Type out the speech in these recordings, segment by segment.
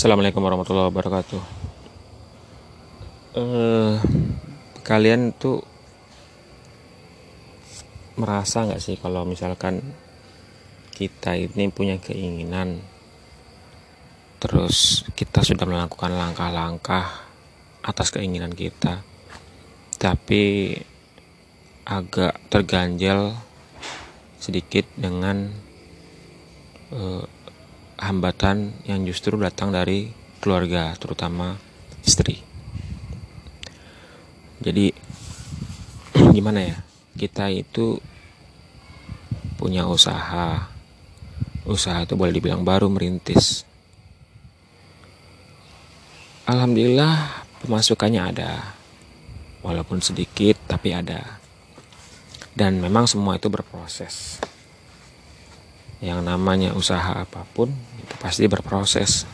Assalamualaikum warahmatullahi wabarakatuh. Eh, kalian tuh merasa nggak sih kalau misalkan kita ini punya keinginan, terus kita sudah melakukan langkah-langkah atas keinginan kita, tapi agak terganjal sedikit dengan eh, hambatan yang justru datang dari keluarga, terutama istri. Jadi gimana ya? Kita itu punya usaha. Usaha itu boleh dibilang baru merintis. Alhamdulillah pemasukannya ada. Walaupun sedikit tapi ada. Dan memang semua itu berproses yang namanya usaha apa pun itu pasti berproses.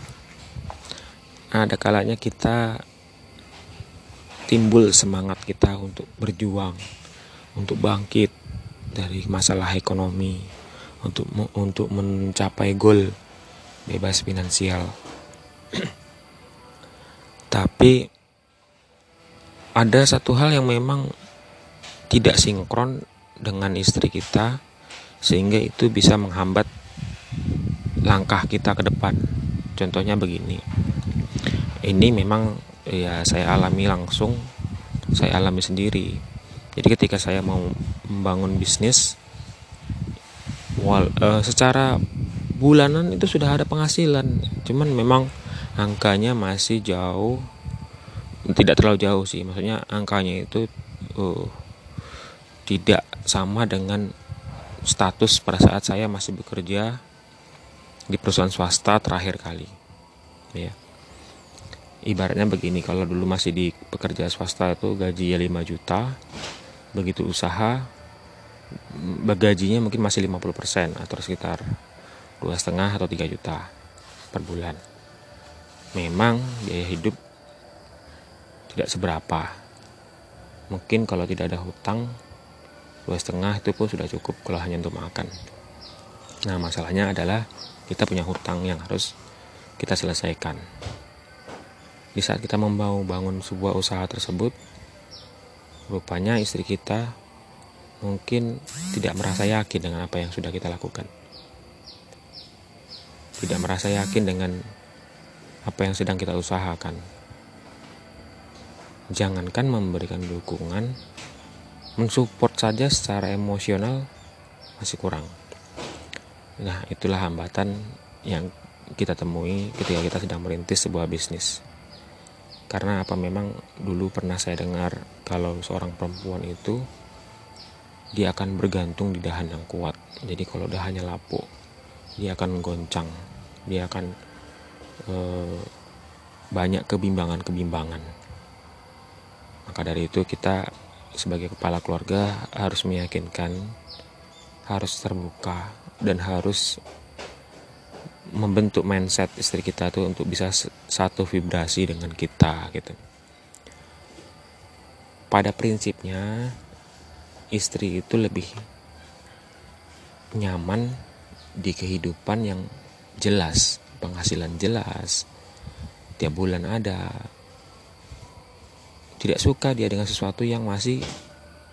Ada kalanya kita timbul semangat kita untuk berjuang, untuk bangkit dari masalah ekonomi, untuk untuk mencapai goal bebas finansial. Tapi ada satu hal yang memang tidak sinkron dengan istri kita sehingga itu bisa menghambat langkah kita ke depan. Contohnya begini. Ini memang ya saya alami langsung, saya alami sendiri. Jadi ketika saya mau membangun bisnis wal, uh, secara bulanan itu sudah ada penghasilan. Cuman memang angkanya masih jauh tidak terlalu jauh sih. Maksudnya angkanya itu uh, tidak sama dengan status pada saat saya masih bekerja di perusahaan swasta terakhir kali. Ya. Ibaratnya begini kalau dulu masih di pekerja swasta itu gaji ya 5 juta begitu usaha gajinya mungkin masih 50% atau sekitar dua setengah atau 3 juta per bulan. Memang biaya hidup tidak seberapa. Mungkin kalau tidak ada hutang dua setengah itu pun sudah cukup kalau hanya untuk makan. Nah masalahnya adalah kita punya hutang yang harus kita selesaikan. Di saat kita membangun bangun sebuah usaha tersebut rupanya istri kita mungkin tidak merasa yakin dengan apa yang sudah kita lakukan. Tidak merasa yakin dengan apa yang sedang kita usahakan. Jangankan memberikan dukungan mensupport saja secara emosional masih kurang. Nah, itulah hambatan yang kita temui ketika kita sedang merintis sebuah bisnis. Karena apa memang dulu pernah saya dengar kalau seorang perempuan itu dia akan bergantung di dahan yang kuat. Jadi kalau dahannya lapuk, dia akan goncang, dia akan eh, banyak kebimbangan-kebimbangan. Maka dari itu kita sebagai kepala keluarga harus meyakinkan, harus terbuka dan harus membentuk mindset istri kita tuh untuk bisa satu vibrasi dengan kita gitu. Pada prinsipnya istri itu lebih nyaman di kehidupan yang jelas, penghasilan jelas, tiap bulan ada, tidak suka dia dengan sesuatu yang masih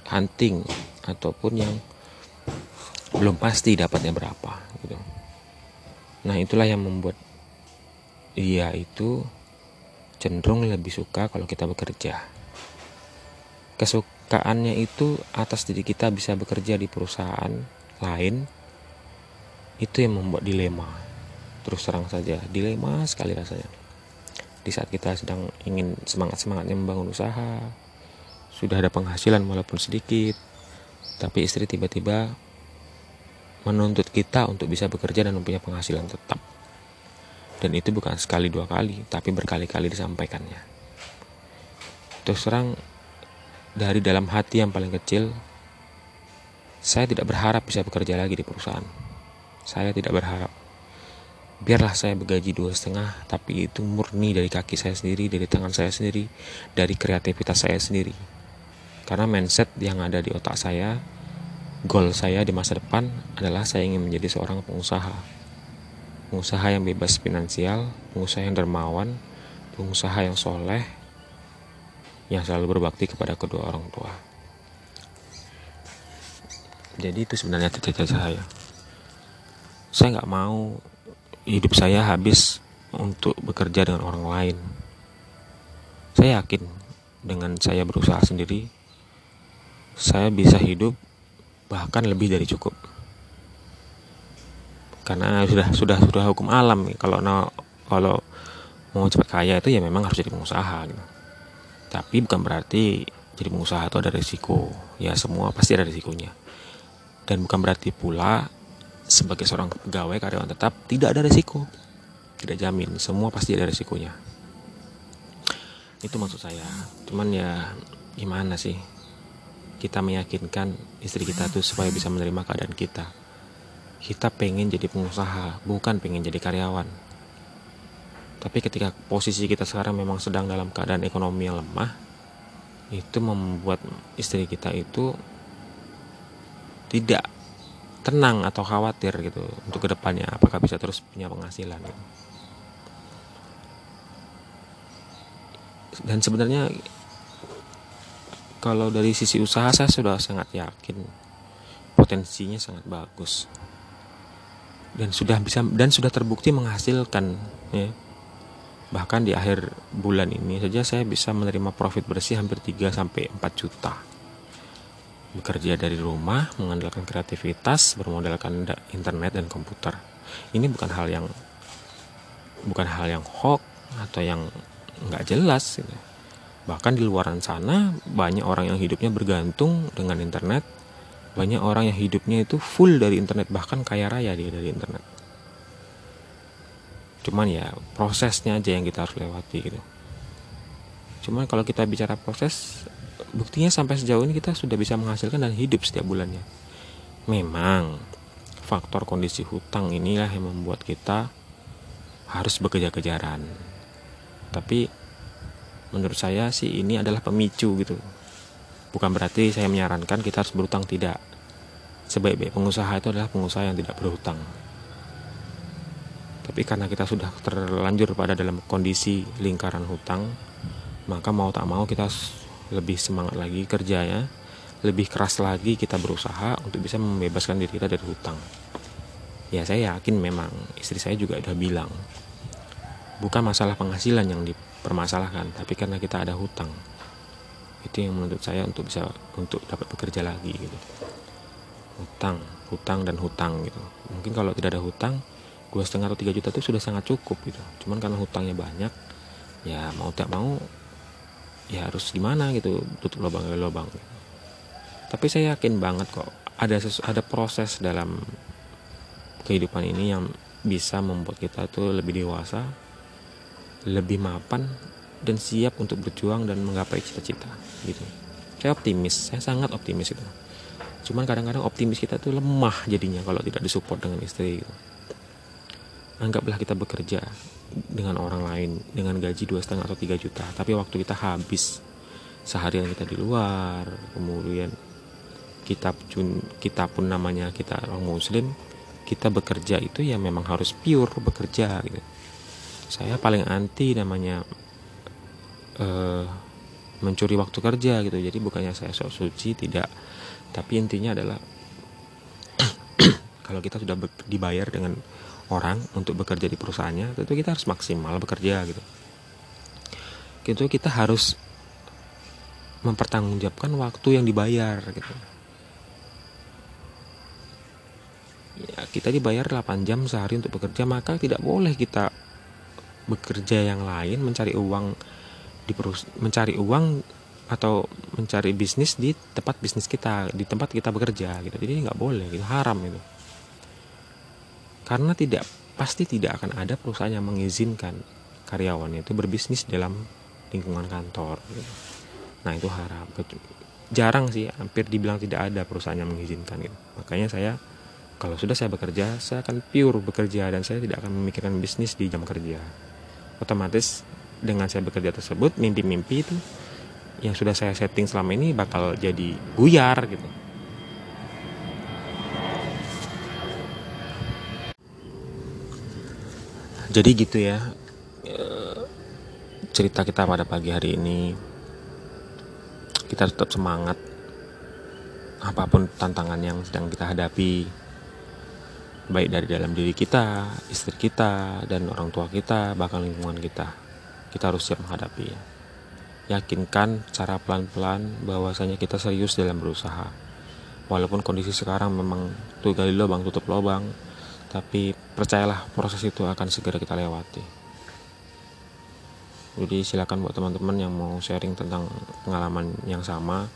hunting ataupun yang belum pasti dapatnya berapa gitu. Nah, itulah yang membuat dia itu cenderung lebih suka kalau kita bekerja. Kesukaannya itu atas diri kita bisa bekerja di perusahaan lain itu yang membuat dilema. Terus terang saja, dilema sekali rasanya di saat kita sedang ingin semangat-semangatnya membangun usaha, sudah ada penghasilan walaupun sedikit, tapi istri tiba-tiba menuntut kita untuk bisa bekerja dan mempunyai penghasilan tetap. Dan itu bukan sekali dua kali, tapi berkali-kali disampaikannya. Terus terang, dari dalam hati yang paling kecil, saya tidak berharap bisa bekerja lagi di perusahaan. Saya tidak berharap biarlah saya bergaji dua setengah tapi itu murni dari kaki saya sendiri dari tangan saya sendiri dari kreativitas saya sendiri karena mindset yang ada di otak saya goal saya di masa depan adalah saya ingin menjadi seorang pengusaha pengusaha yang bebas finansial, pengusaha yang dermawan, pengusaha yang soleh, yang selalu berbakti kepada kedua orang tua. Jadi itu sebenarnya cita-cita saya. Saya nggak mau hidup saya habis untuk bekerja dengan orang lain. Saya yakin dengan saya berusaha sendiri, saya bisa hidup bahkan lebih dari cukup. Karena sudah sudah sudah hukum alam kalau kalau mau cepat kaya itu ya memang harus jadi pengusaha gitu. Tapi bukan berarti jadi pengusaha itu ada risiko. Ya semua pasti ada risikonya. Dan bukan berarti pula sebagai seorang pegawai karyawan tetap tidak ada risiko. Tidak jamin, semua pasti ada risikonya. Itu maksud saya. Cuman ya gimana sih? Kita meyakinkan istri kita tuh supaya bisa menerima keadaan kita. Kita pengen jadi pengusaha, bukan pengen jadi karyawan. Tapi ketika posisi kita sekarang memang sedang dalam keadaan ekonomi yang lemah, itu membuat istri kita itu tidak tenang atau khawatir gitu untuk ke depannya apakah bisa terus punya penghasilan gitu. dan sebenarnya kalau dari sisi usaha saya sudah sangat yakin potensinya sangat bagus. Dan sudah bisa dan sudah terbukti menghasilkan ya. Bahkan di akhir bulan ini saja saya bisa menerima profit bersih hampir 3 sampai 4 juta bekerja dari rumah, mengandalkan kreativitas, bermodalkan internet dan komputer. Ini bukan hal yang bukan hal yang hoax atau yang nggak jelas. Gitu. Bahkan di luaran sana banyak orang yang hidupnya bergantung dengan internet, banyak orang yang hidupnya itu full dari internet bahkan kaya raya dia dari internet. Cuman ya prosesnya aja yang kita harus lewati gitu. Cuman kalau kita bicara proses buktinya sampai sejauh ini kita sudah bisa menghasilkan dan hidup setiap bulannya. Memang faktor kondisi hutang inilah yang membuat kita harus bekerja-kejaran tapi menurut saya sih ini adalah pemicu gitu. Bukan berarti saya menyarankan kita harus berhutang tidak. Sebaik-baik pengusaha itu adalah pengusaha yang tidak berhutang. Tapi karena kita sudah terlanjur pada dalam kondisi lingkaran hutang maka mau tak mau kita lebih semangat lagi kerjanya lebih keras lagi kita berusaha untuk bisa membebaskan diri kita dari hutang. Ya saya yakin memang istri saya juga udah bilang bukan masalah penghasilan yang dipermasalahkan tapi karena kita ada hutang. Itu yang menurut saya untuk bisa untuk dapat bekerja lagi gitu. Hutang hutang dan hutang gitu. Mungkin kalau tidak ada hutang dua setengah atau tiga juta itu sudah sangat cukup gitu. Cuman karena hutangnya banyak ya mau tak mau ya harus gimana gitu tutup lubang lubang tapi saya yakin banget kok ada ada proses dalam kehidupan ini yang bisa membuat kita tuh lebih dewasa lebih mapan dan siap untuk berjuang dan menggapai cita-cita gitu. Saya optimis saya sangat optimis itu. Cuman kadang-kadang optimis kita tuh lemah jadinya kalau tidak disupport dengan istri gitu. Anggaplah kita bekerja dengan orang lain dengan gaji dua setengah atau tiga juta tapi waktu kita habis seharian kita di luar kemudian kita pun kita pun namanya kita orang muslim kita bekerja itu ya memang harus pure bekerja gitu. Saya paling anti namanya uh, mencuri waktu kerja gitu. Jadi bukannya saya sok suci tidak. Tapi intinya adalah kalau kita sudah dibayar dengan orang untuk bekerja di perusahaannya tentu kita harus maksimal bekerja gitu. Gitu kita harus mempertanggungjawabkan waktu yang dibayar gitu. Ya kita dibayar 8 jam sehari untuk bekerja maka tidak boleh kita bekerja yang lain mencari uang di perus mencari uang atau mencari bisnis di tempat bisnis kita di tempat kita bekerja gitu. Jadi nggak boleh gitu. Haram itu karena tidak pasti tidak akan ada perusahaan yang mengizinkan karyawannya itu berbisnis dalam lingkungan kantor gitu. nah itu harap jarang sih hampir dibilang tidak ada perusahaan yang mengizinkan gitu. Makanya saya kalau sudah saya bekerja saya akan pure bekerja dan saya tidak akan memikirkan bisnis di jam kerja. Otomatis dengan saya bekerja tersebut mimpi-mimpi itu yang sudah saya setting selama ini bakal jadi buyar gitu jadi gitu ya eh, cerita kita pada pagi hari ini kita tetap semangat apa pun tantangan yang sedang kita hadapi baik dari dalam diri kita, istri kita, dan orang tua kita, bahkan lingkungan kita. Kita harus siap menghadapi. Yakinkan cara pelan-pelan bahwasanya kita serius dalam berusaha. Walaupun kondisi sekarang memang tuh gali lubang tutup lubang, tapi percayalah proses itu akan segera kita lewati. Jadi silakan buat teman-teman yang mau sharing tentang pengalaman yang sama.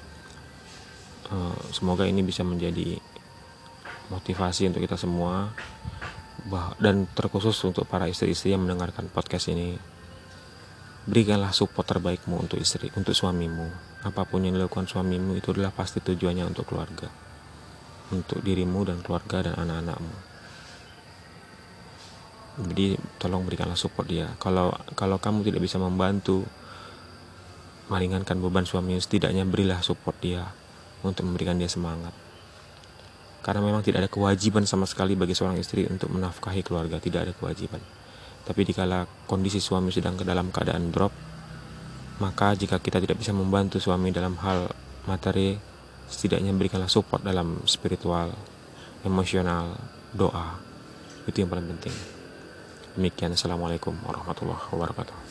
Eh, semoga ini bisa menjadi motivasi untuk kita semua dan terkhusus untuk para istri-istri yang mendengarkan podcast ini berikanlah support terbaikmu untuk istri untuk suamimu apa pun yang dilakukan suamimu itu adalah pasti tujuannya untuk keluarga untuk dirimu dan keluarga dan anak-anakmu jadi tolong berikanlah support dia kalau kalau kamu tidak bisa membantu meringankan beban suamimu setidaknya berilah support dia untuk memberikan dia semangat karena memang tidak ada kewajiban sama sekali bagi seorang istri untuk menafkahi keluarga, tidak ada kewajiban. Tapi dikala kondisi suami sedang ke dalam keadaan drop, maka jika kita tidak bisa membantu suami dalam hal materi, setidaknya berikanlah support dalam spiritual, emosional, doa. Itu yang paling penting. Demikian, Assalamualaikum warahmatullahi wabarakatuh.